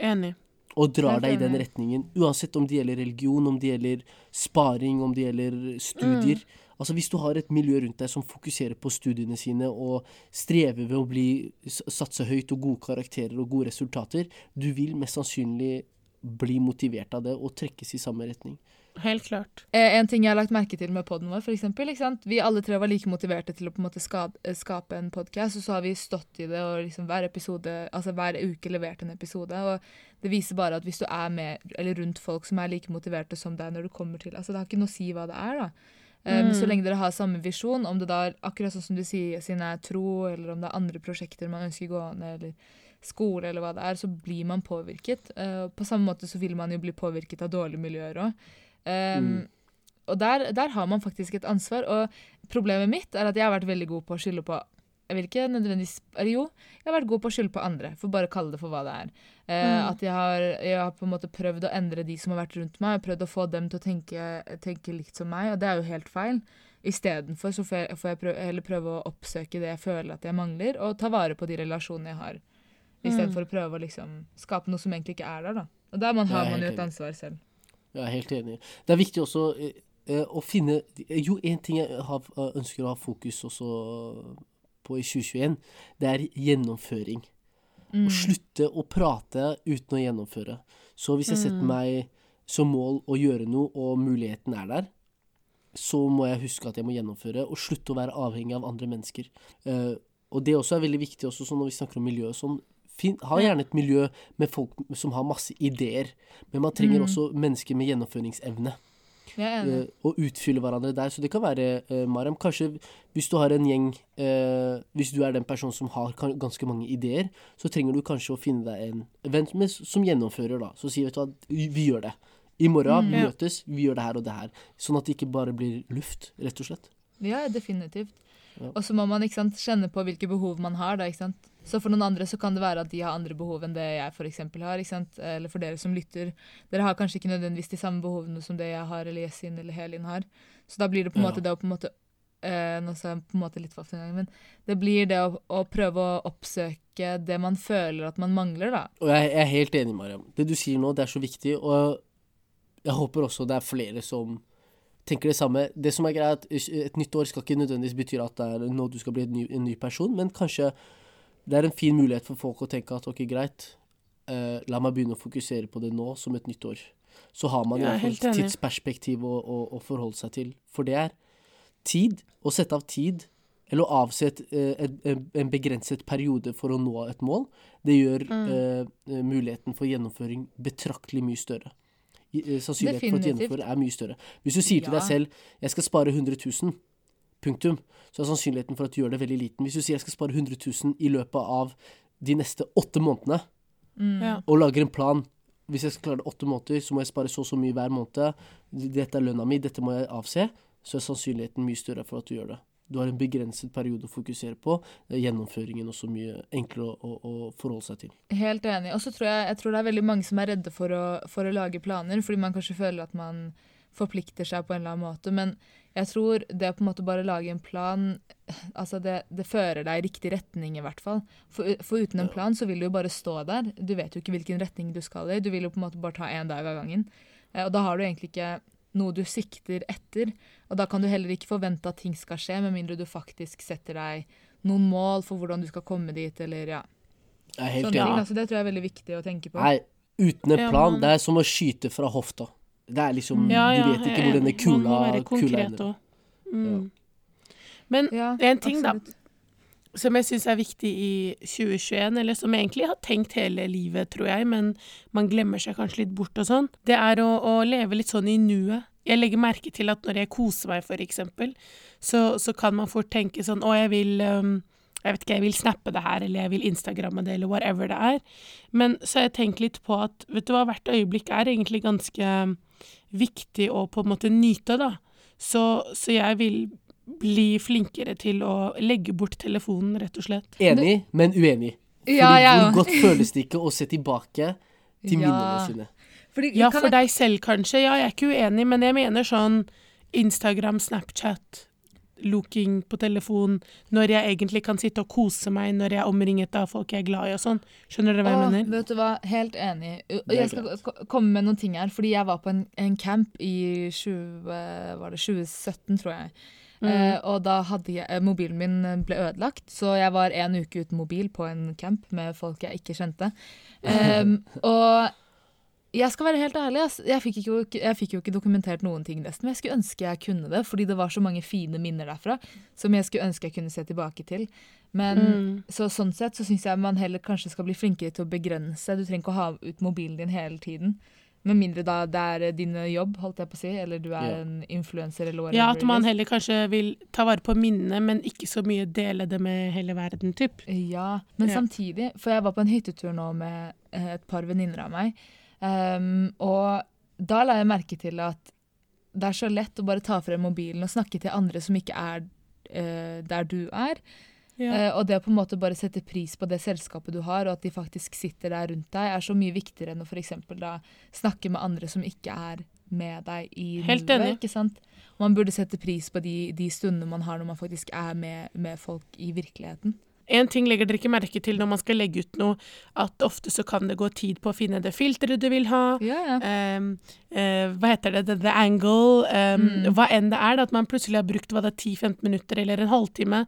Enig. Og drar deg i den retningen. Uansett om det gjelder religion, om det gjelder sparing, om det gjelder studier. Altså Hvis du har et miljø rundt deg som fokuserer på studiene sine og strever ved å bli, satse høyt og gode karakterer og gode resultater, du vil mest sannsynlig bli motivert av det og trekkes i samme retning. Helt klart. Eh, en ting jeg har lagt merke til med podden vår, eksempel. Vi alle tre var like motiverte til å på en måte skade, eh, skape en podkast, og så har vi stått i det og liksom hver episode, altså hver uke levert en episode. Og det viser bare at hvis du er med eller rundt folk som er like motiverte som deg når du kommer til Altså det har ikke noe å si hva det er, da. Um, Mm. Så lenge dere har samme visjon, om det da er akkurat sånn som du sier, siden er tro, eller om det er andre prosjekter man ønsker gående, eller skole, eller hva det er, så blir man påvirket. Uh, på samme måte så vil man jo bli påvirket av dårlige miljøer òg. Um, Mm. Og der, der har man faktisk et ansvar. Og problemet mitt er at jeg har vært veldig god på å skylde på jeg vil ikke nødvendigvis Jo, jeg har vært god på å skylde på andre, for bare å kalle det for hva det er. Eh, Mm. At jeg har, jeg har på en måte prøvd å endre de som har vært rundt meg, prøvd å få dem til å tenke, tenke likt som meg, og det er jo helt feil. Istedenfor så får jeg, får jeg prøve, heller prøve å oppsøke det jeg føler at jeg mangler, og ta vare på de relasjonene jeg har. Istedenfor å prøve å liksom skape noe som egentlig ikke er der, da. Og der man, har man jo et ansvar selv. Jeg er helt enig. Det er viktig også eh, eh, å finne Jo, en ting jeg har, ønsker å ha fokus også på i 2021, det er gjennomføring. Mm. Å slutte å prate uten å gjennomføre. Så hvis jeg setter Mm. meg som mål å gjøre noe, og muligheten er der, så må jeg huske at jeg må gjennomføre, og slutte å være avhengig av andre mennesker. Uh, og det også er veldig viktig også, sånn når vi snakker om miljø sånn. Ha gjerne et miljø med folk som har masse ideer, men man trenger Mm. også mennesker med gjennomføringsevne. Eh, og utfylle hverandre der. Så det kan være, uh, Mariam, kanskje hvis du har en gjeng uh, Hvis du er den personen som har ganske mange ideer, så trenger du kanskje å finne deg en venn med, som gjennomfører, da. Så sier vet du hva, vi vi gjør det. I morgen Mm. vi møtes, vi gjør det her og det her. Sånn at det ikke bare blir luft, rett og slett. Ja, definitivt. Ja. Og så må man sant, kjenne på hvilke behov man har. Da, ikke sant? Så for noen andre så kan det være at de har andre behov enn det jeg eksempel har. Ikke sant? Eller for dere som lytter. Dere har kanskje ikke nødvendigvis de samme behovene som det jeg har, eller Yesin eller Helin har. Så da blir det på en Ja. måte det å på en måte Uh, Nå sa jeg på en måte litt for ofte men det blir det å, å prøve å oppsøke det man føler at man mangler, da. Og jeg, jeg er helt enig, Mariam. Det du sier nå, det er så viktig. Og jeg håper også det er flere som tenker det samme. Det som er greit, Et nytt år skal ikke nødvendigvis bety at det er nå du skal bli en ny, en ny person, men kanskje det er en fin mulighet for folk å tenke at ok, greit, eh, la meg begynne å fokusere på det nå som et nytt år. Så har man i er hvert fall et tidsperspektiv å, å, å forholde seg til. For det er tid, å sette av tid, eller å avse et, eh, en, en- en begrenset periode for å nå et mål, det gjør Mm. eh, eh, muligheten for gjennomføring betraktelig mye større. Sannsynligheten Definitivt. For å gjennomføre er mye større. Hvis du sier til Ja. deg selv 'jeg skal spare 100 000', punktum, så er sannsynligheten for at du gjør det veldig liten. Hvis du sier 'jeg skal spare 100 000 i løpet av de neste åtte månedene', Mm. Ja. og lager en plan Hvis jeg skal klare det åtte måneder, så må jeg spare så og så mye hver måned. Dette er lønna mi, dette må jeg avse. Så er sannsynligheten mye større for at du gjør det. Du har en begrenset periode å fokusere på. Gjennomføringen også mye enklere å, å, å forholde seg til. Helt enig. Og så tror jeg, jeg tror det er veldig mange som er redde for å, for å lage planer, fordi man kanskje føler at man forplikter seg på en eller annen måte. Men jeg tror det å på en måte bare lage en plan, altså det, det fører deg i riktig retning i hvert fall. For, for uten en plan så vil du jo bare stå der. Du vet jo ikke hvilken retning du skal i. Du vil jo på en måte bare ta én dag av gangen. Eh, Og da har du egentlig ikke noe du sikter etter. Og da kan du heller ikke forvente at ting skal skje, med mindre du faktisk setter deg noen mål for hvordan du skal komme dit, eller ja. Jeg er helt Sånne ting, altså, det tror jeg er veldig viktig å tenke på. Nei, uten en Ja, plan, man- det er som å skyte fra hofta. Det er liksom. Ja, ja, Du vet ikke hvor denne kula, kula ender. Mm. Men Ja, en ting, da. som jeg syns er viktig i 2021, eller som jeg egentlig har tenkt hele livet, tror jeg, men man glemmer seg kanskje litt bort og sånn, det er å, å leve litt sånn i nuet. Jeg legger merke til at når jeg koser meg, for eksempel, så, så kan man fort tenke sånn Å, jeg vil um, jeg vet ikke, jeg vil snappe det her, eller jeg vil instagramme det, eller whatever det er. Men så har jeg tenkt litt på at vet du hva, hvert øyeblikk er egentlig ganske viktig å på en måte nyte, da. Så, så jeg vil bli flinkere til å legge bort telefonen, rett og slett. Enig, men uenig. Fordi Ja, ja. hvor godt føles det ikke å se tilbake til Ja. minnene sine? Fordi, Ja, for jeg- deg selv kanskje. Ja, jeg er ikke uenig, men jeg mener sånn Instagram, Snapchat, looking på telefon, når jeg egentlig kan sitte og kose meg når jeg er omringet av folk jeg er glad i og sånn. Skjønner dere hva jeg Åh, mener? vet du hva, helt enig. Jeg skal komme med noen ting her, fordi jeg var på en, en camp i 20, var det 2017, tror jeg. Mm. Eh, og da hadde jeg, eh, mobilen min eh, ble ødelagt, så jeg var en uke uten mobil på en camp med folk jeg ikke kjente. Em, og jeg skal være helt ærlig. Jeg, fikk ikke, jeg fikk jo ikke dokumentert noen ting nesten, men jeg skulle ønske jeg kunne det, fordi det var så mange fine minner derfra som jeg skulle ønske jeg kunne se tilbake til. Men Mm. så sånn sett så syns jeg man heller kanskje skal bli flinkere til å begrense. Du trenger ikke å ha ut mobilen din hele tiden. Med mindre da det er din jobb, holdt jeg på å si, eller du er Ja. en influenser eller whatever. Ja, at man heller kanskje vil ta vare på minnene, men ikke så mye dele det med hele verden, typ. Ja, men Ja. samtidig For jeg var på en hyttetur nå med eh, et par venninner av meg. Ehm, og da la jeg merke til at det er så lett å bare ta frem mobilen og snakke til andre som ikke er uh, der du er. Ja. Uh, og det å på en måte bare sette pris på det selskapet du har, og at de faktisk sitter der rundt deg, er så mye viktigere enn å f.eks. da snakke med andre som ikke er med deg i Helt livet. enig. ikke sant? Man burde sette pris på de, de stundene man har når man faktisk er med, med folk i virkeligheten. En ting legger dere ikke merke til når man skal legge ut noe, at ofte så kan det gå tid på å finne det filteret du vil ha. Yeah. Um, ehm, eh, hva heter det, the, the angle, um, Mm. hva enn det er, da, at man plutselig har brukt hva det er 10-15 minutter eller en halvtime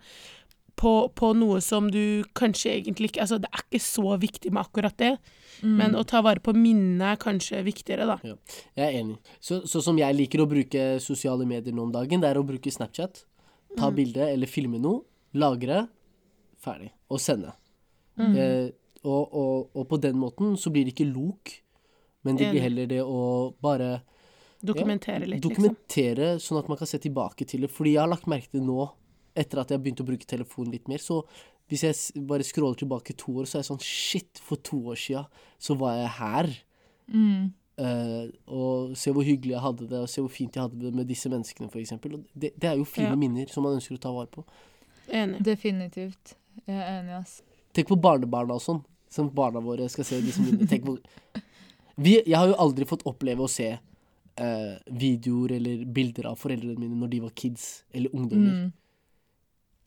på, på noe som du kanskje egentlig ikke Altså, det er ikke så viktig med akkurat det, Mm. men å ta vare på minnene er kanskje viktigere, da. Jeg er enig. Så, så som jeg liker å bruke sosiale medier nå om dagen, det er å bruke Snapchat. Ta Mm. bilde eller filme noe, lagre, ferdig. Og sende. Mm. Eh, og, og, og på den måten så blir det ikke lok, men det blir heller det å bare Dokumentere litt, liksom. dokumentere sånn at man kan se tilbake til det. Fordi jeg har lagt merke til nå, etter at jeg har begynt å bruke telefonen litt mer, så hvis jeg bare scroller tilbake to år, så er jeg sånn Shit, for to år sia så var jeg her. Mm. Uh, og se hvor hyggelig jeg hadde det, og se hvor fint jeg hadde det med disse menneskene, f.eks. Det, det er jo fine Ja. minner som man ønsker å ta vare på. Enig. Definitivt. Jeg er enig, ass. Tenk på barnebarna og sånn, som barna våre skal se Liksom. Vi, Jeg har jo aldri fått oppleve å se eh, videoer eller bilder av foreldrene mine når de var kids eller ungdommer. Mm.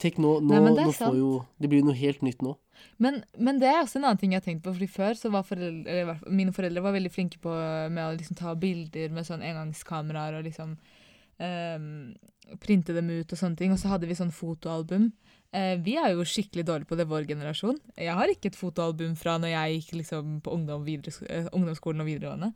Tenk nå, nå, Nei, det nå får jo Det blir jo noe helt nytt nå. Men, men det er også en annen ting jeg har tenkt på. Fordi Før så var foreldre, mine foreldre var veldig flinke på med å liksom ta bilder med sånn engangskameraer og liksom um, printe dem ut og sånne ting. Og så hadde vi sånn fotoalbum. Eh, vi er jo skikkelig dårlige på det, vår generasjon. Jeg har ikke et fotoalbum fra når jeg gikk liksom på ungdom, videre, eh, ungdomsskolen og videregående.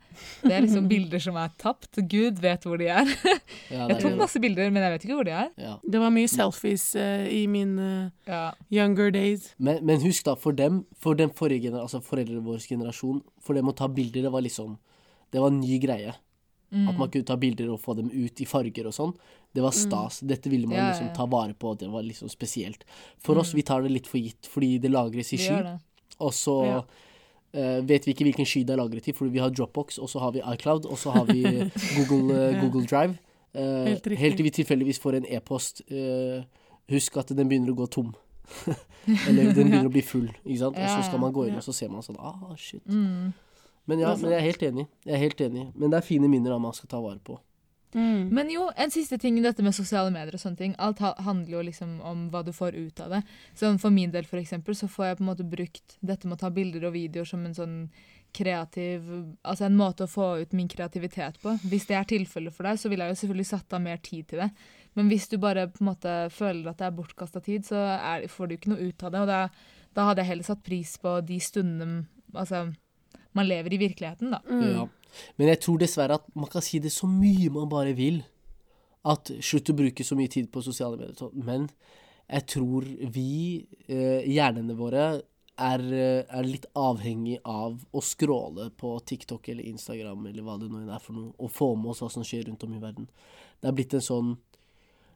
Det er liksom bilder som er tapt. Gud vet hvor de er. Ja, Jeg tok masse bilder, men jeg vet ikke hvor de er. ja. Det var mye selfies uh, i mine Ja. younger days. men, men husk da, for dem, for den forrige altså foreldrene vår generasjon, for dem å ta bilder, det var liksom Det var en ny greie. Mm. At man kunne ta bilder og få dem ut i farger og sånn. Det var stas. Dette ville man Ja, ja, liksom ja. ta vare på. Det var liksom spesielt. For oss, vi tar det litt for gitt, fordi det lagres i sky. Og så Ja. eh, vet vi ikke hvilken sky det er lagret i, fordi vi har Dropbox, og så har vi iCloud, og så har vi Google, Ja. Google Drive. Uh, Helt helt til vi tilfeldigvis får en e-post husk at den begynner å gå tom. Eller den begynner å bli full, ikke sant. Og så skal man gå inn, ja. og så ser man sånn ah, shit. Mm. Men ja, men jeg er helt enig. Jeg er helt enig. Men det er fine minner da man skal ta vare på. Mm. Men jo, en siste ting i dette med sosiale medier og sånne ting. Alt handler jo liksom om hva du får ut av det. Sånn for min del, for eksempel, så får jeg på en måte brukt dette med å ta bilder og videoer som en sånn kreativ Altså en måte å få ut min kreativitet på. Hvis det er tilfellet for deg, så vil jeg jo selvfølgelig satt av mer tid til det. Men hvis du bare på en måte føler at det er bortkasta tid, så er, får du ikke noe ut av det. Og da, da hadde jeg heller satt pris på de stundene altså, man lever i virkeligheten, da. Mm. Ja. Men jeg tror dessverre at man kan si det så mye man bare vil. At slutt å bruke så mye tid på sosiale medier. sånn. Men jeg tror vi, eh, hjernene våre, er, eh, er litt avhengig av å skråle på TikTok eller Instagram eller hva det nå er for noe, og få med oss hva som skjer rundt om i verden. Det er blitt en sånn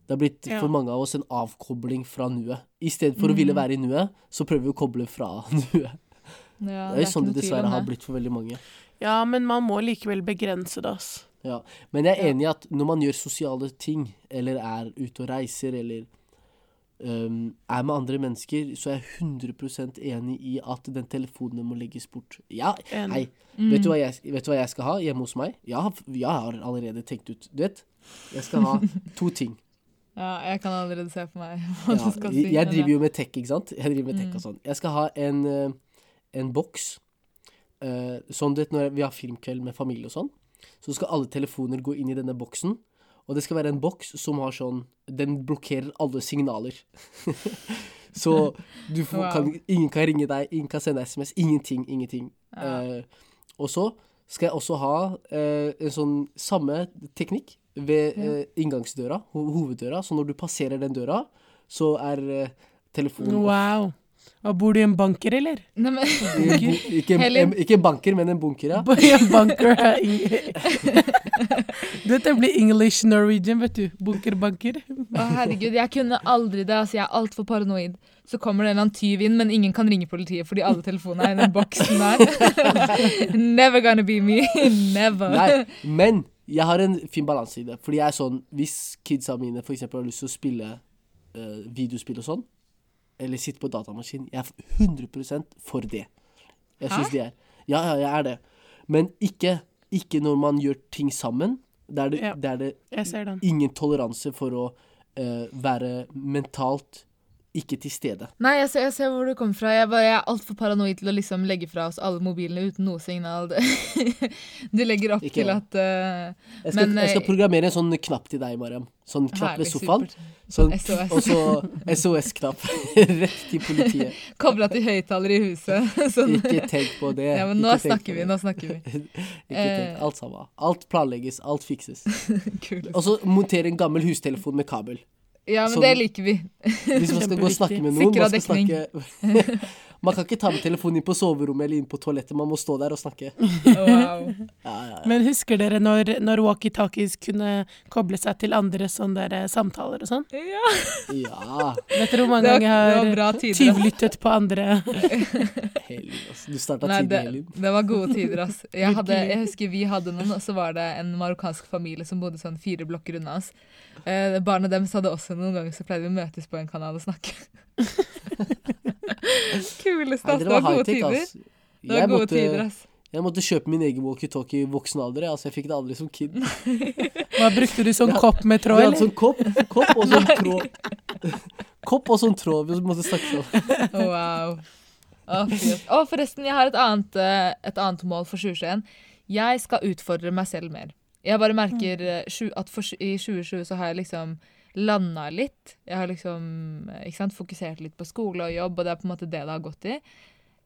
det har blitt Ja. for mange av oss en avkobling fra nuet. I stedet for å ville være i nuet, så prøver vi å koble fra nuet. Ja, Det er jo sånn det dessverre har blitt for veldig mange. Ja, men man må likevel begrense det, ass. Ja, men jeg er enig i at når man gjør sosiale ting, eller er ute og reiser, eller um, er med andre mennesker, så er jeg 100% enig i at den telefonen må legges bort. Ja, hei, Mm. vet, du jeg, vet du hva jeg skal ha hjemme hos meg? Jeg har, jeg har allerede tenkt ut, du vet, jeg skal ha to ting. Ja, jeg kan allerede se for meg hva Ja, du skal si. jeg driver jo med tech, ikke sant? Jeg driver med tech Mm. og sånn. Jeg skal ha en, en boks, eh, sånn vet når vi har filmkveld med familie og sånn, så skal alle telefoner gå inn i denne boksen, og det skal være en boks som har sånn, den blokkerer alle signaler. så du får, Wow. kan, ingen kan ringe deg, ingen kan sende sms, ingenting, ingenting. Ja. Eh, og så skal jeg også ha eh, en sånn samme teknikk ved eh, inngangsdøra, ho hoveddøra, så når du passerer den døra, så er eh, telefonen. Wow. Og bor du i en banker, eller? Nei, men, Ikke, en- ikke en banker, men en bunker, ja. Bor i en banker Dette blir English Norwegian, vet du. Bunker-banker. å herregud, jeg kunne aldri det. Altså, jeg er altfor paranoid. Så kommer det en eller annen tyv inn, men ingen kan ringe politiet fordi alle telefonene er i den boksen der. Never gonna be me. Never. Nei, men jeg har en fin balanse i det. Fordi jeg er sånn, hvis kidsa mine for eksempel har lyst til å spille uh, videospill og sånn, eller sitte på datamaskin, jeg er 100 for det. Jeg syns de er Ja, ja, jeg er det. Men ikke, ikke når man gjør ting sammen. Der det, Ja. der det ingen toleranse for å uh, være mentalt ikke til stede. Nei, jeg ser, jeg ser hvor du kommer fra. Jeg, bare, jeg er altfor paranoid til å liksom legge fra oss alle mobilene uten noe signal. Du legger opp Ikke til at uh, Jeg skal, Men, jeg skal eh, programmere en sånn knapp til deg, Mariam. Sånn knapp ved sofaen. Sånn, og så SOS-knapp. Rett til politiet. Kobla til høyttaler i huset. Sånn. Ikke tenk på det. Ja, men nå snakker vi, nå snakker vi. Ikke tenk. Alt sammen. Alt planlegges, alt fikses. Og så montere en gammel hustelefon med kabel. Ja, men sånn- det liker vi. Hvis man skal gå og snakke med noen Sikra man, skal snakke, man kan ikke ta med telefonen inn på soverommet eller inn på toalettet. Man må stå der og snakke. Wow. Ja, ja, ja. Men husker dere når, når walkietalkies kunne koble seg til andre sånne der, eh, samtaler og sånn? Ja, ja. Vet dere hvor mange ganger jeg har bra tider. ass. tyvlyttet på andre? Helin. Du starta tidlig, det, Helin. det var gode tider, ass. Jeg, hadde, jeg husker vi hadde noen, og så var det en marokkansk familie som bodde sånn fire blokker unna oss. Eh, barna deres hadde også noen ganger så pleide vi å møtes på en kanal og snakke. Kuleste, Nei, ass. Det var gode tider. Det var Jeg gode måtte, tider, ass. jeg måtte kjøpe min egen walkietalkie i voksen alder. Altså, jeg fikk det aldri som kid. Hva brukte du sånn Ja. kopp med tråd, eller? sånn kopp, kopp og sånn tråd. Kopp og sånn tråd vi måtte snakke om. Wow. Å, oh, oh, forresten, jeg har et annet, eh, et annet mål for 2021. Jeg skal utfordre meg selv mer. Jeg bare merker eh, at for, i 2020 så har jeg liksom landa litt. Jeg har liksom ikke sant, fokusert litt på skole og jobb, og det er på en måte det det har gått i.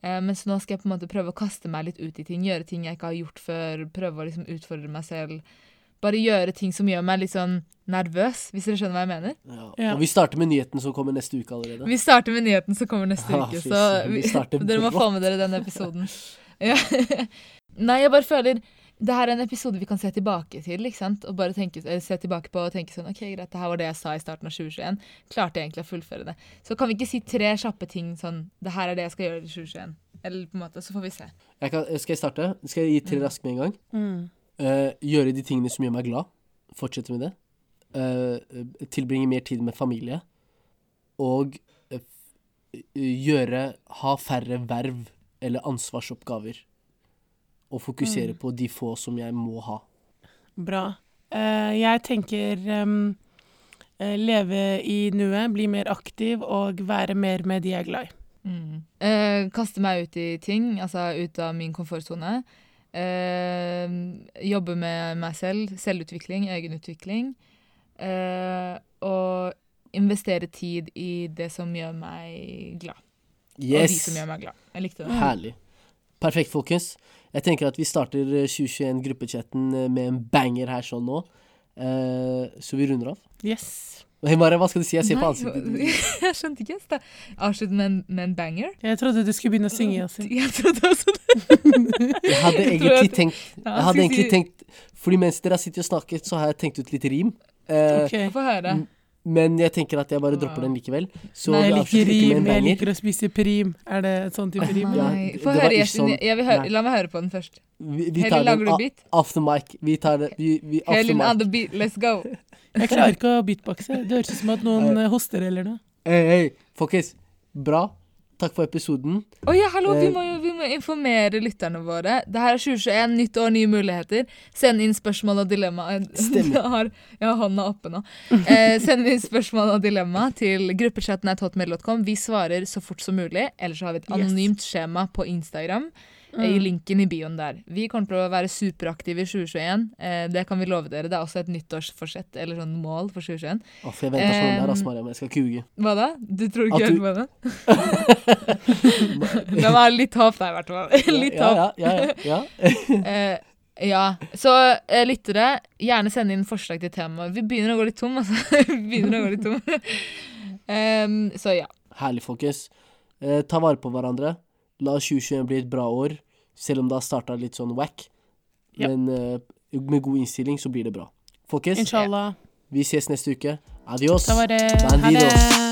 Eh, mens nå skal jeg på en måte prøve å kaste meg litt ut i ting, gjøre ting jeg ikke har gjort før. Prøve å liksom utfordre meg selv. Bare gjøre ting som gjør meg litt sånn nervøs, hvis dere skjønner hva jeg mener. Ja. Ja. Og vi starter med nyheten som kommer neste uke allerede. Vi starter med nyheten som kommer neste uke, så vi, vi dere må få med dere den episoden. Ja. Nei, jeg bare føler det her er en episode vi kan se tilbake til, ikke sant? Og bare tenke, se tilbake på og tenke sånn OK, greit, det her var det jeg sa i starten av 2021. Klarte jeg egentlig å fullføre det. Så kan vi ikke si tre kjappe ting sånn Det her er det jeg skal gjøre i 2021. Eller på en måte, så får vi se. Jeg kan, skal jeg starte? Skal jeg gi tre raskt med en gang? Mm. Uh, gjøre de tingene som gjør meg glad. Fortsette med det. Uh, tilbringe mer tid med familie. og uh, gjøre Ha færre verv eller ansvarsoppgaver. Og fokusere Mm. på de få som jeg må ha. Bra. Uh, jeg tenker um, eh, leve i nuet, bli mer aktiv og være mer med de jeg er glad i. Mm. Uh, kaste meg ut i ting, altså ut av min komfortsone. Uh, jobbe med meg selv, selvutvikling, egenutvikling. Eh, og investere tid i det som gjør meg glad. Yes. Og de som gjør meg glad. Jeg likte det. Herlig. Perfekt, folkens. Jeg tenker at vi starter eh, 2021-gruppechatten eh, med en banger her sånn nå. Uh, så vi runder av. Yes. Hei, Mare, hva skal du si? Jeg ser på ansiktet ditt. jeg skjønte ikke. Jeg avslutte med, en- med en banger. Jeg trodde du skulle begynne å synge, Yasin. Jeg trodde også det. Jeg hadde egentlig tenkt Jeg hadde egentlig tenkt Fordi mens dere har sittet og snakket, så har jeg tenkt ut litt rim. Uh, okay. Få høre. Men jeg tenker at jeg bare dropper den likevel. Så Nei, Jeg liker rim, jeg liker å spise prim. Er det et sånt type rim? Nei, Ja, Få høre, ikke sånn. Jeg vil høre, la meg høre på den først. Vi, vi Helin, lager du beat? off the mic. Vi tar det vi, vi, Helin on mic. the beat, let's go. Jeg klarer ikke å beatboxe. Det høres ut som at noen eh, hoster eller noe. Hei, hei, folkens. Bra. Takk for episoden. Å ja, hallo, vi Eh, må vi må informere lytterne våre. Det her er 2021, nytt år, nye muligheter. Send inn spørsmål og dilemma. Stemmer. Jeg har, jeg har hånda oppe nå. Eh, send inn spørsmål og dilemma til gruppechatten.hotmail.com. Vi svarer så fort som mulig. Ellers har vi et Yes. anonymt skjema på Instagram. Eh, I linken i bioen der. Vi kommer til å være superaktive i 2021. Eh, det kan vi love dere. Det er også et nyttårsforsett eller sånn mål for 2021. Å, for jeg venter sånn der, Um, ass, Mariam. Jeg skal kuge. Hva da? Du tror ikke ikke helt du- på det? Det var litt håp der, i hvert fall. Litt ja, håp. ja, ja, ja, ja. Eh, ja. Så eh, lyttere, gjerne send inn forslag til tema. Vi begynner å gå litt tom, altså. Vi begynner å gå litt tom. um, så ja. Herlig, folkens. Eh, ta vare på hverandre. La 2021 bli et bra år, selv om det har starta litt sånn wack. Ja. Men uh, med god innstilling så blir det bra. Folkens, Inshallah. vi ses neste uke. Adios. Ha det.